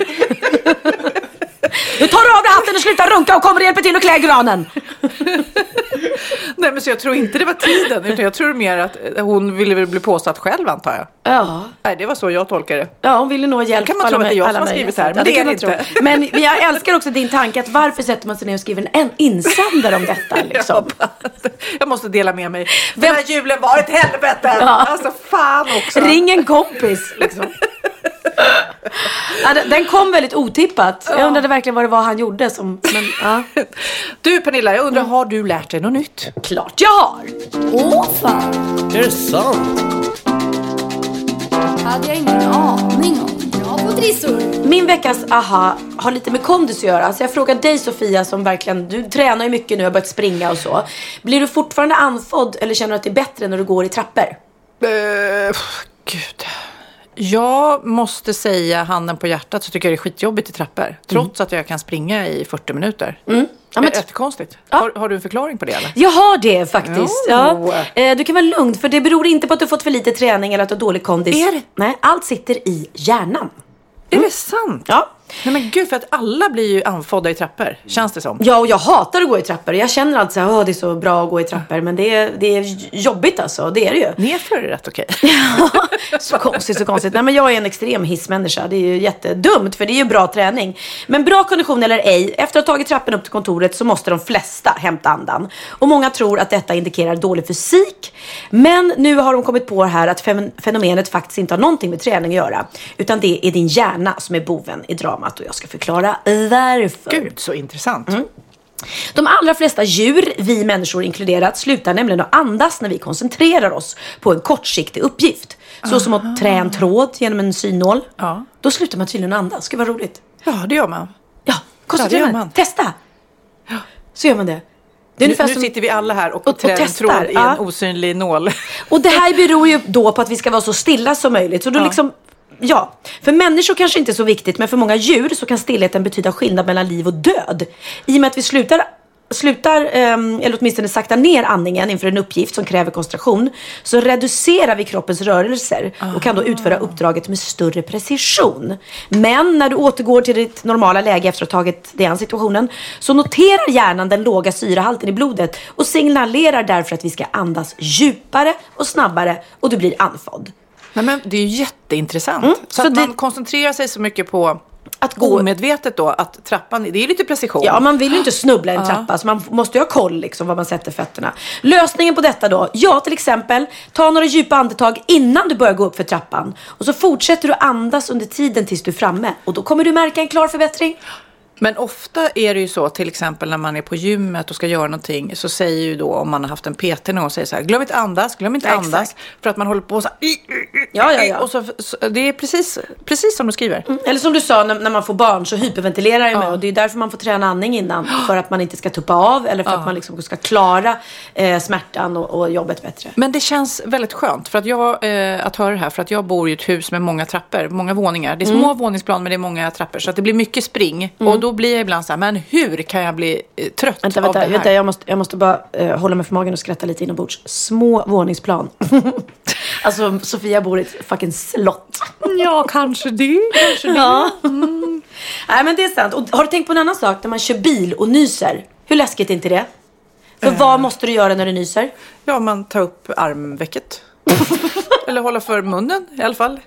Nu tar du av dig hatten och slutar runka och kommer och hjälper till att klä granen. Nej men så jag tror inte det var tiden utan jag tror mer att hon ville väl bli påsatt själv antar jag. Ja, Nej det var så jag tolkar det. ja hon ville nog ha hjälp kan man tro att det är jag som har skrivit här, men det är det tro. Men jag älskar också din tanke att varför sätter man sig ner och skriver en insändare om detta liksom? Jag måste dela med mig. Den här julen var ett helvete! Ja. Alltså fan också. Ring en kompis liksom. Ja, den- kom väldigt otippat. Jag undrade verkligen vad det var han gjorde som, men ja. Du Pernilla, jag undrar, har du lärt dig något nytt? Klart jag har! Åh fan, Är det sant? hade jag ingen aning om. Min veckas aha har lite med kondis att göra. Så jag frågar dig Sofia som verkligen, du tränar ju mycket nu, har börjat springa och så. Blir du fortfarande andfådd eller känner du att det är bättre när du går i trappor? Uh, gud. Jag måste säga handen på hjärtat så tycker jag det är skitjobbigt i trappor. Trots att jag kan springa i 40 minuter. Mm. Ja, men jättekonstigt. Ja. Har, har du en förklaring på det eller? Jag har det faktiskt. Ja. Eh, Du kan vara lugn för det beror inte på att du fått för lite träning eller att du har dålig kondis. Är det? Nej, allt sitter i hjärnan. Är det sant? Ja. Nej men gud, för att alla blir ju andfådda i trappor. Känns det som. Ja, och jag hatar att gå i trappor. Jag känner alltid att det är så bra att gå i trappor. Men det är, det är jobbigt alltså. Det är det ju. Nerför är rätt okej. så konstigt, så konstigt. Nej, men jag är en extrem hissmänniska. Det är ju jättedumt, för det är ju bra träning. Men bra kondition eller ej, efter att ha tagit trappen upp till kontoret så måste de flesta hämta andan. Och många tror att detta indikerar dålig fysik. Men nu har de kommit på här att fen- fenomenet faktiskt inte har någonting med träning att göra. Utan det är din hjärna som är boven i dramat. Och jag ska förklara varför. Gud, så intressant. De allra flesta djur, vi människor inkluderat, slutar nämligen att andas när vi koncentrerar oss på en kortsiktig uppgift. Så som att trä en tråd genom en synål. Ja. Då slutar man tydligen andas. Ska vara roligt. Ja, det gör man. Ja, koncentrera Ja, man. Testa. Så gör man det. Det Nu, nu som... sitter vi alla här och, och- och testar, tråd i ja. en osynlig nål. Och det här beror ju då på att vi ska vara så stilla som möjligt. Så då Ja. liksom, ja. För människor kanske inte är så viktigt, men för många djur så kan stillheten betyda skillnad mellan liv och död. I och med att vi slutar slutar, ehm, eller åtminstone sakta ner andningen inför en uppgift som kräver koncentration, så reducerar vi kroppens rörelser och kan då utföra uppdraget med större precision. Men när du återgår till ditt normala läge efter att ha tagit dig an situationen, så noterar hjärnan den låga syrehalten i blodet och signalerar därför att vi ska andas djupare och snabbare och du blir andfådd. Nej, men det är ju jätteintressant. Mm, Så, så att det- man koncentrerar sig så mycket på Att gå- omedvetet då att trappan, det är lite precision. Ja, man vill ju inte snubbla i en trappa så man måste ju ha koll liksom var man sätter fötterna. Lösningen på detta då? Ja, till exempel ta några djupa andetag innan du börjar gå upp för trappan. Och så fortsätter du andas under tiden tills du är framme. Och då kommer du märka en klar förbättring. Men ofta är det ju så, till exempel när man är på gymmet och ska göra någonting, så säger ju då om man har haft en PT någon säger så här, glöm inte andas, glöm inte Ja, andas. exakt. För att man håller på så här, Ja, ja, ja. Och så, så, det är precis, precis som du skriver. Eller som du sa, när, när man får barn så hyperventilerar ju med. Och det är därför man får träna andning innan. För att man inte ska tuppa av eller för att man liksom ska klara eh, smärtan och, och jobbet bättre. Men det känns väldigt skönt för att jag, eh, att höra det här, för att jag bor i ett hus med många trappor, många våningar. Det är små våningsplan men det är många trappor, så att det blir mycket spring. Och då blir jag ibland så här, men hur kan jag bli eh, trött Vänta, av vänta, det här? vänta jag, måste, jag måste bara eh, hålla mig för magen och skratta lite inombords. Små våningsplan. alltså, Sofia bor i ett fucking slott. Ja, kanske det. Kanske det. Ja. Nej, men det är sant. Och har du tänkt på en annan sak? När man kör bil och nyser. Hur läskigt är inte det? För vad måste du göra när du nyser? Ja, man tar upp armvecket. Eller hålla för munnen i alla fall.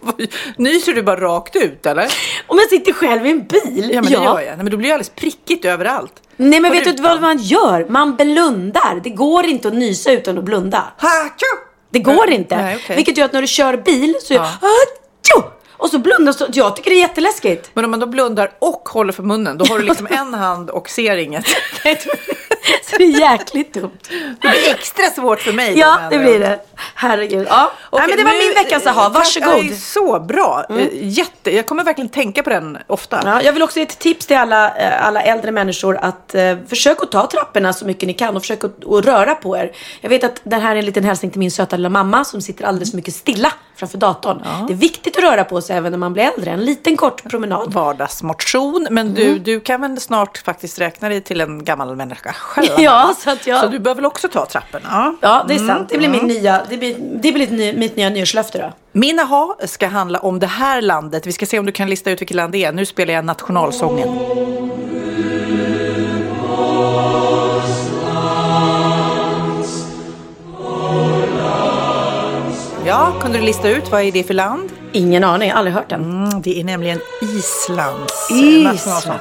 Nyser du bara rakt ut eller? Om jag sitter själv i en bil? Ja men det gör jag. Nej, men då blir det alldeles prickigt överallt. Nej men På vet du rutan. vad man gör? Man blundar. Det går inte att nysa utan att blunda. Hachu! Det går inte. Nej, okej. Vilket gör att när du kör bil så gör Ja. Och så blundar så. Jag tycker det är jätteläskigt. Men om man då blundar och håller för munnen, då har du liksom en hand och ser inget. Så det är jäkligt dumt. Det blir extra svårt för mig. Ja, det blir det. Herregud. Ja. Okej, Nej, men det var nu, min veckans aha. Varsågod. ja, Så bra. Eh, Jätte, jag kommer verkligen tänka på den ofta. Ja, jag vill också ge ett tips till alla, eh, alla äldre människor att eh, försök att ta trapporna så mycket ni kan och försök att, att röra på er. Jag vet att det här är en liten hälsning till min söta lilla mamma som sitter alldeles för mycket stilla framför datorn. Det är viktigt att röra på sig även när man blir äldre. En liten kort promenad. Vardagsmotion. Men du, du kan väl snart faktiskt räkna dig till en gammal människa själv? Ja, så att jag... Så du behöver väl också ta trapporna? Ja, det är sant. Det blir, min nya, det blir, det blir ny, mitt nya nyårslöfte då. Min aha ska handla om det här landet. Vi ska se om du kan lista ut vilket land det är. Nu spelar jag nationalsången. Ja, kunde du lista ut vad är det för land? Ingen aning, aldrig hört den. Mm, det är nämligen Islands Island. nationalsång.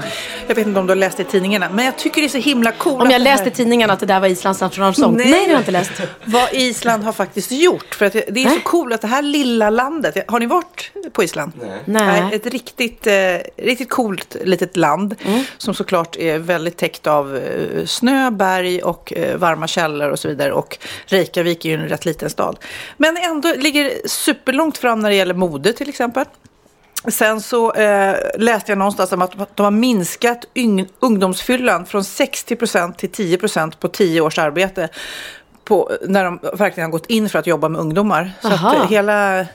Jag vet inte om du har läst det i tidningarna, men jag tycker det är så himla coolt. Om jag läste i tidningarna att det där var Islands nationalsång. Nej, det har jag inte läst. Vad Island har faktiskt gjort. För att det är så Nej. coolt att det här lilla landet. Har ni varit på Island? Nej. Nej. Ett riktigt, eh, riktigt coolt litet land. Mm. Som såklart är väldigt täckt av eh, snö, berg och eh, varma källor och så vidare. Och Reykjavik är ju en rätt liten stad. Men ändå ligger superlångt fram när det gäller mode till exempel. Sen så eh, läste jag någonstans om att de har minskat ungdomsfyllan från 60% till 10% på 10 års arbete. På, när de verkligen har gått in för att jobba med ungdomar. Så Aha. att hela,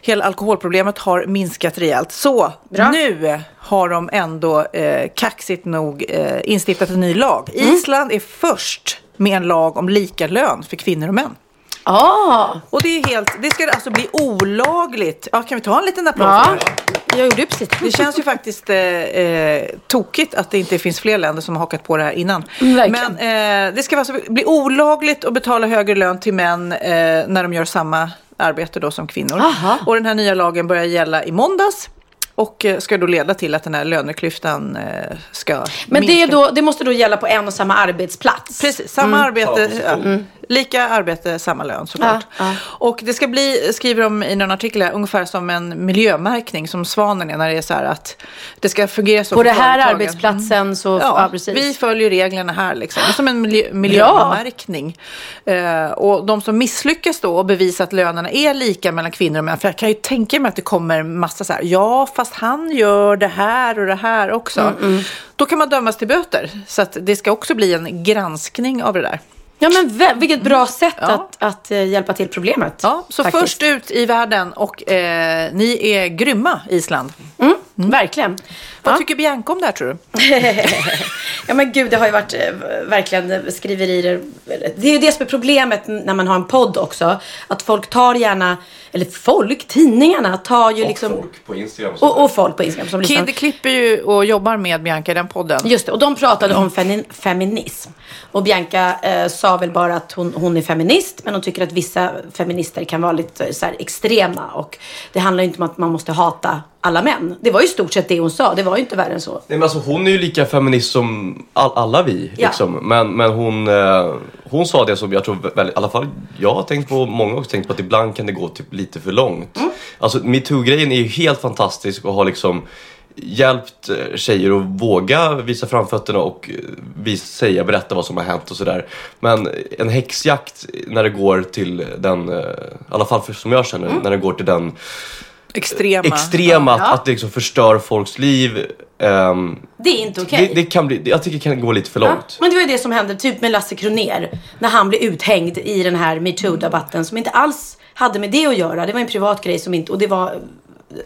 hela alkoholproblemet har minskat rejält. Så Bra. nu har de ändå eh, kaxigt nog eh, instiftat en ny lag. Mm. Island är först med en lag om lika lön för kvinnor och män. Ah, Och det är helt, det ska alltså bli olagligt. Ja, kan vi ta en liten applåd ja. för det? Jag gjorde precis Det känns ju faktiskt eh, eh, tokigt att det inte finns fler länder som har hakat på det här innan. Mm, verkligen. Men eh, det ska alltså bli olagligt att betala högre lön till män eh, när de gör samma arbete då som kvinnor. Aha. Och den här nya lagen börjar gälla i måndags. Och eh, ska då leda till att den här löneklyftan eh, ska Men det, är minska. då, det måste då gälla på en och samma arbetsplats? Precis, samma arbete. Ja, position. Lika arbete, samma lön såklart. Ja, ja. Och det ska bli, skriver de i någon artikel här, ungefär som en miljömärkning som Svanen är när det är så här att det ska fungera så På den här företagen. arbetsplatsen så... Ja, Ja, precis. vi följer reglerna här liksom. Som en miljö, miljömärkning. Eh, och de som misslyckas då och bevisar att lönerna är lika mellan kvinnor och män. För jag kan ju tänka mig att det kommer massa så här. Ja, fast han gör det här och det här också. Mm, Då kan man dömas till böter. Så att det ska också bli en granskning av det där. Ja, men vä- vilket bra sätt Ja. att, att eh, hjälpa till problemet. Ja, så faktiskt. först ut i världen och eh, ni är grymma Island. Mm, Verkligen. Vad Ja. tycker Bianca om det här tror du? Ja men gud, det har ju varit eh, verkligen skriverier. Det är ju det som är problemet när man har en podd också. Att folk tar gärna, eller folk, tidningarna tar ju Och liksom... folk på Instagram och, Och, och folk på Instagram som lyssnar. Kid klipper ju och jobbar med Bianca i den podden. Just det, och de pratade om femi- feminism. Och Bianca eh, sa väl bara att hon, hon är feminist, men hon tycker att vissa feminister kan vara lite så här, extrema. Och det handlar ju inte om att man måste hata alla män. Det var ju i stort sett det hon sa, det var ju inte värre än så. Nej, men alltså, hon är ju lika feminist som all, alla vi. Ja. Liksom. Men, men hon, eh, hon sa det som jag tror, väl, i alla fall jag har tänkt på, många har också tänkt på att ibland kan det gå typ lite för långt. Mm. Alltså metoo-grejen är ju helt fantastisk och har liksom hjälpt eh, tjejer att våga visa framfötterna och eh, visa, säga, berätta vad som har hänt och sådär. Men en häxjakt när det går till den, eh, i alla fall för, som jag känner, när det går till den Extrema. extrema, att, Ja. att det liksom förstör folks liv. ehm, Det är inte okej. det, det kan bli, jag tycker det kan gå lite för Ja, långt. men det var ju det som hände typ med Lasse Kroner när han blev uthängd i den här metoo-debatten som inte alls hade med det att göra. Det var en privat grej som inte, och det var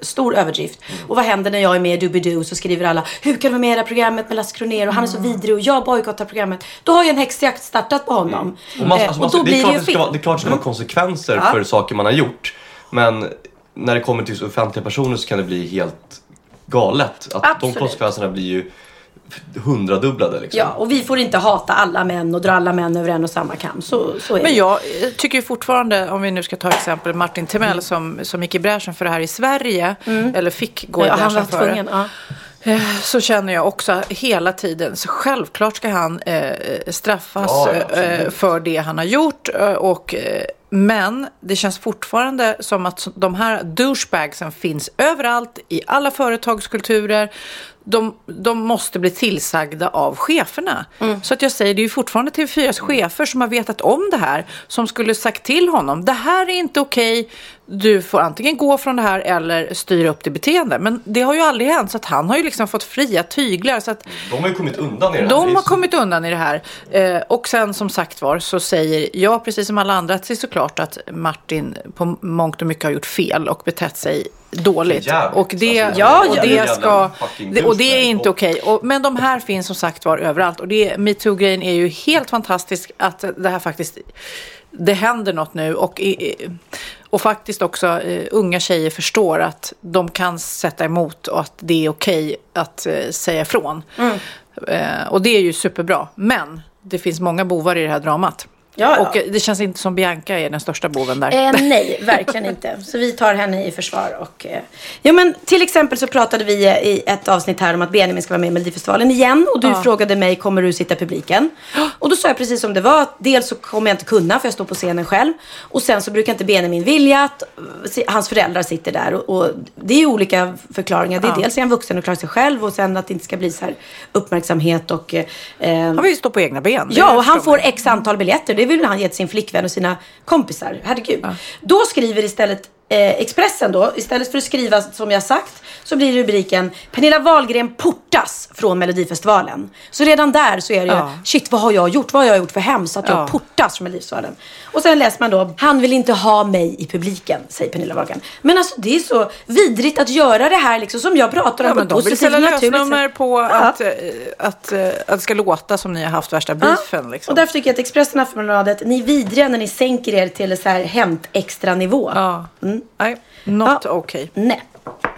stor överdrift. Och vad händer när jag är med i Doobidoo så skriver alla Hur kan du vara med i det här programmet med Lasse Kroner och han är så vidrig och jag bojkottar programmet. Då har ju en häxjakt startat på honom. Och man, Eh, alltså, och man, då det, är blir det klart ju det, ska fel. vara, det är klart det ska vara konsekvenser Ja. för saker man har gjort. Men när det kommer till offentliga personer så kan det bli helt galet. Att Absolut. de konsekvenserna blir ju hundradubblade. Liksom. Ja, och vi får inte hata alla män och dra alla män över en och samma kam. Så, så är Men jag tycker ju fortfarande, om vi nu ska ta exempel Martin Timell Mm. som, som gick i bräschen för det här i Sverige, eller fick gå i ja, han bräschen var för tvungen. det. Ja. Eh, Så känner jag också hela tiden, så självklart ska han eh, straffas Ja, ja, eh, för det han har gjort. eh, Och, eh, men det känns fortfarande som att de här douchebagsen finns överallt i alla företagskulturer. De, de måste bli tillsagda av cheferna. Mm. Så att jag säger, det är ju fortfarande TV4s chefer som har vetat om det här. Som skulle sagt till honom, det här är inte okej. Du får antingen gå från det här eller styra upp ditt beteende. Men det har ju aldrig hänt. Så att han har ju liksom fått fria tyglar. Så att De har ju kommit undan i det här. De har kommit undan i det här. Eh, och sen som sagt var så säger jag precis som alla andra att det är såklart att Martin på mångt och mycket har gjort fel och betett sig dåligt. Jävligt. Och det, Alltså, Ja, och det ska... Det, och det är inte okej. Och- Men de här finns som sagt var överallt. Och metoo-grejen är ju helt fantastisk att det här faktiskt... Det händer något nu och, i- och faktiskt också eh, unga tjejer förstår att de kan sätta emot och att det är okej att eh, säga ifrån. Eh, och det är ju superbra. Men det finns många bovar i det här dramat. Ja, ja. Och eh, det känns inte som Bianca är den största boven där. Eh, nej, verkligen inte. Så vi tar henne i försvar. Och, eh, ja, men till exempel så pratade vi eh, i ett avsnitt här om att Benjamin ska vara med i Melodifestivalen igen. Och du frågade mig, kommer du sitta i publiken? Och då sa jag precis som det var. Dels så kommer jag inte kunna för jag står på scenen själv. Och sen så brukar inte Benjamin vilja att eh, hans föräldrar sitter där. Och, och det är ju olika förklaringar. Det är dels är han vuxen och klarar sig själv. Och sen att det inte ska bli så här uppmärksamhet och... Eh, Han vill ju stå på egna ben. Ja, och han får x antal biljetter. Vill han ge till sin flickvän och sina kompisar. Herregud. Då skriver istället Expressen då, istället för att skriva som jag sagt, så blir rubriken Pernilla Wahlgren portas från Melodifestivalen. Så redan där så är det ju, Ja. shit vad har jag gjort? Vad har jag gjort för hemskt att jag Ja. portas från Melodifestivalen? Och sen läser man då, han vill inte ha mig i publiken, säger Pernilla Wahlgren. Men alltså det är så vidrigt att göra det här liksom som jag pratar om. Ja, men de vill ställa lösnummer på att, eh, att, eh, att det ska låta som ni har haft värsta beefen. Liksom. Och därför tycker jag att Expressen och Aftonbladet, ni är vidriga när ni sänker er till så här hämt extra nivå. Mm. Nej, not Ja. okay. Nej.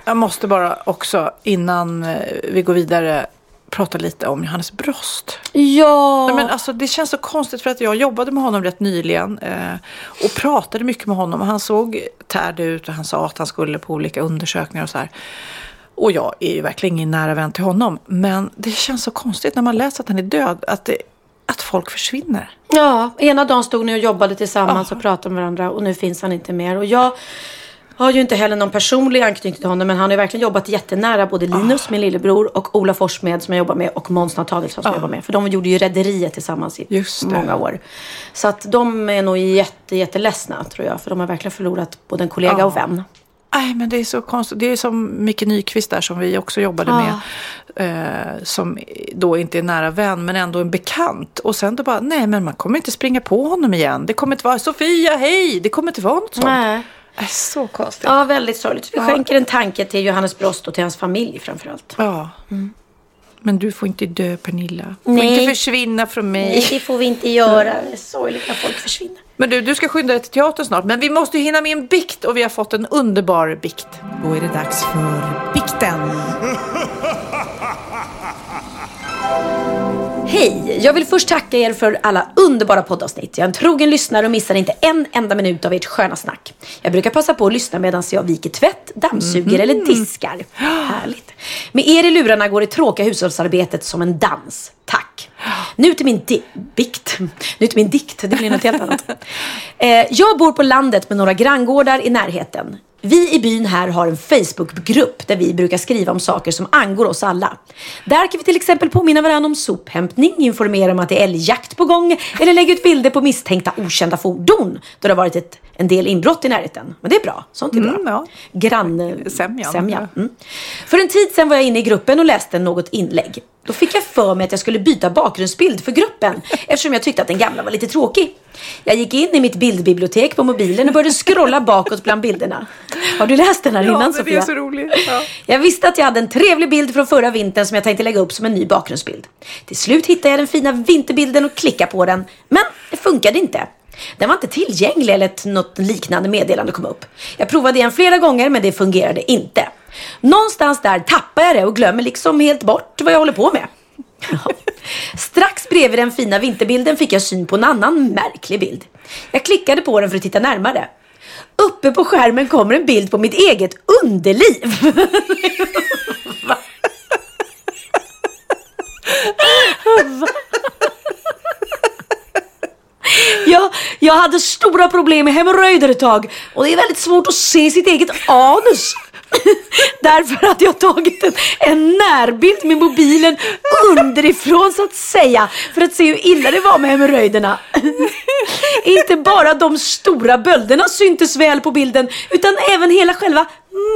Jag måste bara också innan eh, vi går vidare prata lite om Johannes Brost. Ja. Nej, men alltså, det känns så konstigt för att jag jobbade med honom rätt nyligen eh, och pratade mycket med honom. Och han såg tärd ut och han sa att han skulle på olika undersökningar och så här. Och jag är ju verkligen ingen nära vän till honom. Men det känns så konstigt när man läser att han är död. Att, det, att folk försvinner. Ja, ena dagen stod ni och jobbade tillsammans och pratade med varandra och nu finns han inte mer. Och jag har ju inte heller någon personlig anknytning till honom men han har ju verkligen jobbat jättenära både Linus, min lillebror, och Ola Forssmed som jag jobbar med och Måns Nathanielsson som jag jobbar med. För de gjorde ju Rederiet tillsammans i många år. Så att de är nog jätte, jätteledsna tror jag. För de har verkligen förlorat både en kollega Ja. och vän. Nej, men det är så konstigt. Det är som Micke Nyqvist där som vi också jobbade med. Eh, som då inte är nära vän men ändå en bekant. Och sen då bara, nej men man kommer inte springa på honom igen. Det kommer inte vara Sofia, hej! Det kommer inte vara något sånt. Nej. Är så konstigt. Ja, väldigt sorgligt. Vi skänker en tanke till Johannes Brost och till hans familj framförallt. Ja. Men du får inte dö Pernilla. Du får Nej. inte försvinna från mig. Nej, det får vi inte göra. Det är sorgligt när folk försvinner. Men du, du ska skynda dig till teatern snart. Men vi måste hinna med en bikt och vi har fått en underbar bikt. Då är det dags för bikten. Hej! Jag vill först tacka er för alla underbara poddavsnitt. Jag är en trogen lyssnare och missar inte en enda minut av ert sköna snack. Jag brukar passa på att lyssna medan jag viker tvätt, dammsuger eller diskar. Härligt. Med er i lurarna går det tråkiga hushållsarbetet som en dans. Tack! Nu till min di- bikt. Nu till min dikt. Det blir något helt annat. Eh, jag bor på landet med några granngårdar i närheten. Vi i byn här har en Facebookgrupp där vi brukar skriva om saker som angår oss alla. Där kan vi till exempel påminna varandra om sophämtning, informera om att det är älgjakt på gång eller lägga ut bilder på misstänkta okända fordon då det har varit ett, en del inbrott i närheten. Men det är bra. Sånt är bra. Mm, ja. Grann... Sämjan. Sämja. Mm. För en tid sedan var jag inne i gruppen och läste något inlägg. Då fick jag för mig att jag skulle byta bakgrundsbild för gruppen eftersom jag tyckte att den gamla var lite tråkig. Jag gick in i mitt bildbibliotek på mobilen och började scrolla bakåt bland bilderna. Har du läst den här innan Ja, Sofia? är så roligt. Ja. Jag visste att jag hade en trevlig bild från förra vintern som jag tänkte lägga upp som en ny bakgrundsbild. Till slut hittade jag den fina vinterbilden och klickade på den. Men det funkade inte. Den var inte tillgänglig eller ett, något liknande meddelande kom upp. Jag provade igen flera gånger men det fungerade inte. Någonstans där tappar jag det och glömmer liksom helt bort vad jag håller på med. Strax bredvid den fina vinterbilden fick jag syn på en annan märklig bild. Jag klickade på den för att titta närmare. Uppe på skärmen kommer en bild på mitt eget underliv. Va? Va? Jag, jag hade stora problem med hemorrojder ett tag och det är väldigt svårt att se sitt eget anus. Därför att jag tagit en, en närbild med mobilen underifrån så att säga. För att se hur illa det var med hemorrojderna. Inte bara de stora bölderna syntes väl på bilden utan även hela själva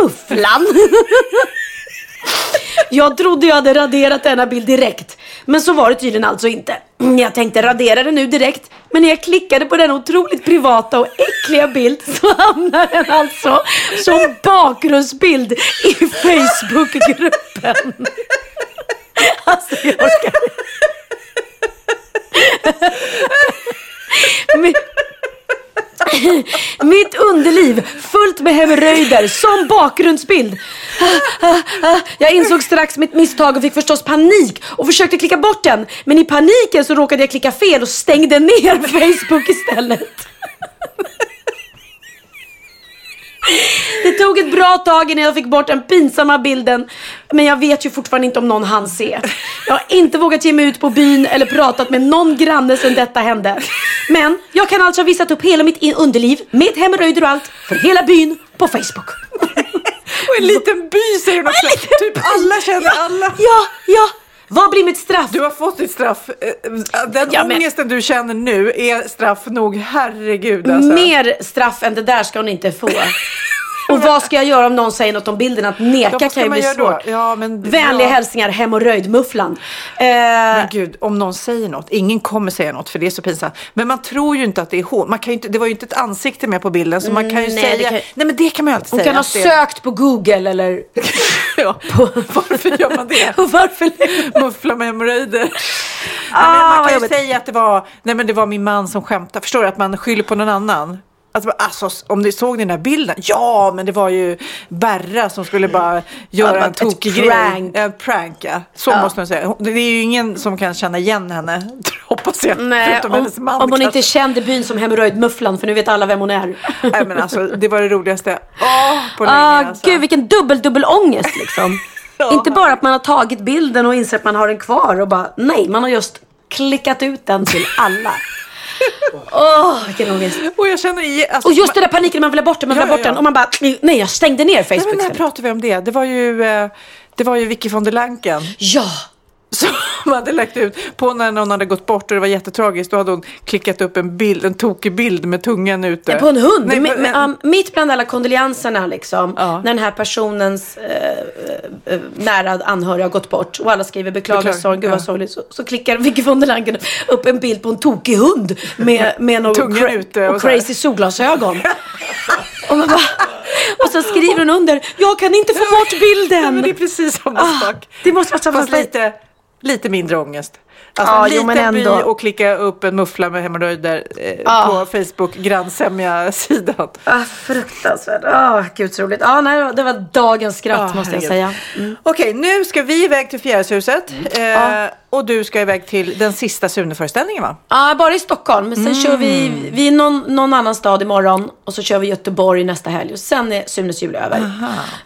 mufflan. Jag trodde jag hade raderat denna bild direkt. Men så var det tydligen alltså inte. Jag tänkte radera den nu direkt. Men när jag klickade på den otroligt privata och äckliga bild så hamnade den alltså som bakgrundsbild i Facebookgruppen. Alltså jag orkar Men- Mitt underliv fullt med hemorrojder som bakgrundsbild. Jag insåg strax mitt misstag och fick förstås panik och försökte klicka bort den. Men i paniken så råkade jag klicka fel och stängde ner Facebook istället. Det tog ett bra tag innan jag fick bort den pinsamma bilden. Men jag vet ju fortfarande inte om någon hann se. Jag har inte vågat ge mig ut på byn eller pratat med någon granne sedan detta hände. Men jag kan alltså ha visat upp hela mitt underliv med hemorrojder och allt för hela byn på Facebook. Och en liten by säger hon också. Typ alla känner alla. Ja, ja. Vad blir mitt straff? Du har fått ditt straff. Eh, Den Ja, men- ångesten du känner nu är straff nog. Herregud alltså. Mer straff än det där ska hon inte få. Och vad ska jag göra om någon säger något om bilden? Att neka Ja, kan ju bli svårt. Ja, men- Vänliga ja. hälsningar, hemorrojdmufflan. Eh, Men gud, om någon säger något. Ingen kommer säga något för det är så pinsamt. Men man tror ju inte att det är hon. Man kan inte, det var ju inte ett ansikte med på bilden så man kan ju Mm, nej, säga. kan- Nej men det kan man ju alltid hon säga. kan ha det- sökt på Google eller... Ja. Varför gör man det? Och varför? Muffla med hemorrojder. Ah, man kan ju säga att det var, nej men det var min man som skämtade. Förstår du? Att man skyller på någon annan. Alltså, alltså, om ni såg den där bilden. Ja, men det var ju Berra som skulle bara göra en tokig prank. grej. En prank, ja. Så måste man säga. Det är ju ingen som kan känna igen henne, hoppas jag. Nej, förutom om, hennes man om hon kanske. inte kände byn som hemorrojdmufflan för nu vet alla vem hon är. Nej, men alltså, det var det roligaste Åh, på länge. Ah, alltså. Gud vilken dubbel dubbel ångest liksom. Ja. Inte bara att man har tagit bilden och inser att man har den kvar och bara nej, man har just klickat ut den till alla. Åh, vilken ångest. Och jag känner i... Alltså, Och just det där paniken man vill ha bort den, man vill Ja, ha bort ja, ja. den och man bara nej, jag stängde ner Nej, Facebook men när pratar vi om det? Det var ju, eh, det var ju Vicky von der Lanken. Ja, som hade lagt ut på när någon hade gått bort och det var jättetragiskt. Då hade hon klickat upp en bild, en tokig bild med tungan ute. på en hund. Nej, men- um, mitt bland alla kondolenserna liksom. Ja. När den här personens eh, eh, nära anhöriga har gått bort och alla skriver beklagar sorgen, gud vad ja. sorgligt. Så, så klickar Vicky von der Langen upp en bild på en tokig hund med, med någon Tungan ute och och crazy solglasögon. och, man bara, och så skriver hon under, jag kan inte få bort bilden. men det är precis samma Ah, sak. det måste vara samma sak. lite, lite mindre ångest. Alltså Ja, en jo, liten men by ändå. och klicka upp en muffla med hemorrojder eh, Ah. på Facebook, grannsämja-sidan. Ah, fruktansvärt. Ah, gud så roligt. Ah, nej, det var dagens skratt Ah, måste jag säga. Mm. Okej, nu ska vi iväg till Fjärilshuset. Eh, och du ska iväg till den sista Sune-föreställningen va? Ja, bara i Stockholm. Men sen kör vi, vi är någon, någon annan stad imorgon och så kör vi Göteborg nästa helg och sen är Sunes jul över.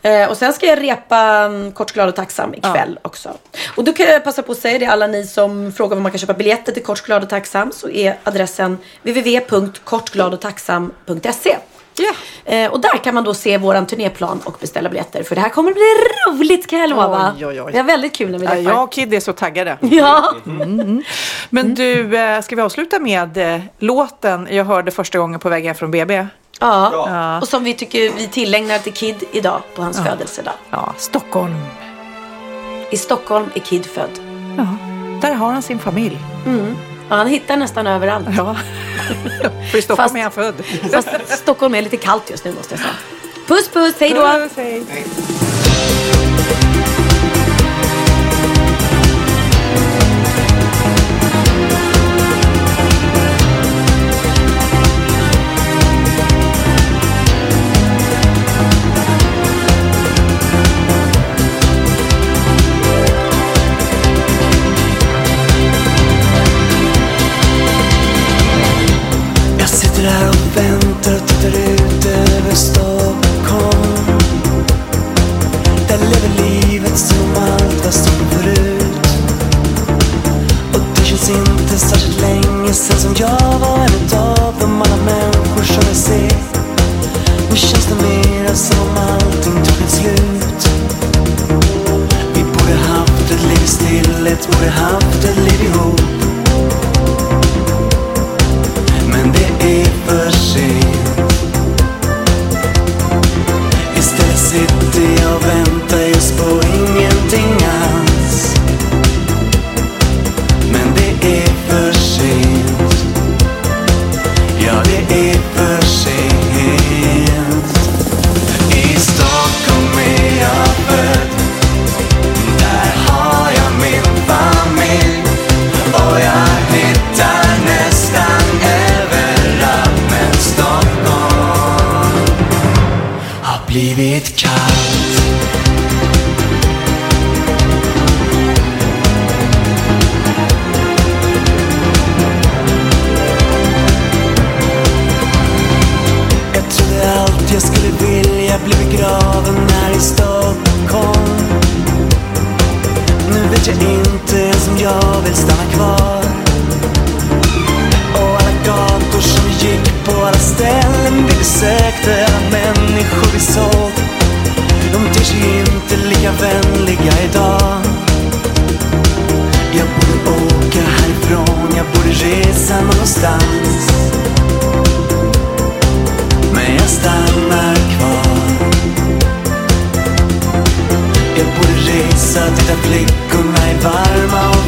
Eh, och sen ska jag repa um, Kort, glad och tacksam ikväll också. Och då kan jag passa på att säga det, alla ni som frågar var man kan köpa biljetter till Kort, glad och tacksam så är adressen www.kortgladogtacksam.se. Ja. Eh, och där kan man då se våran turnéplan och beställa biljetter. För det här kommer att bli roligt kan jag lova. Oj, oj, oj. Det är väldigt kul när vi Ja, repar. jag och Kid är så taggade. Ja. Men du, eh, ska vi avsluta med eh, låten jag hörde första gången på väg hem från BB? Ja. Ja. och som vi tycker vi tillägnar till Kid idag på hans födelsedag. Ja, Stockholm. I Stockholm är Kid född. Ja, där har han sin familj. Och han hittar nästan överallt. Ja. För i Stockholm Fast- är han född. Fast Stockholm är lite kallt just nu måste jag säga. Puss puss, hej då! Puss, hej. jag Jag blev begraven här i Stockholm. Nu vet jag inte ens om jag vill stanna kvar. Och alla gator som vi gick på, alla ställen vi besökte Alla människor vi såg De ter sig inte lika vänliga idag. Jag borde åka härifrån, jag borde resa någonstans. Jag borde resa till där flickorna är varma och förstå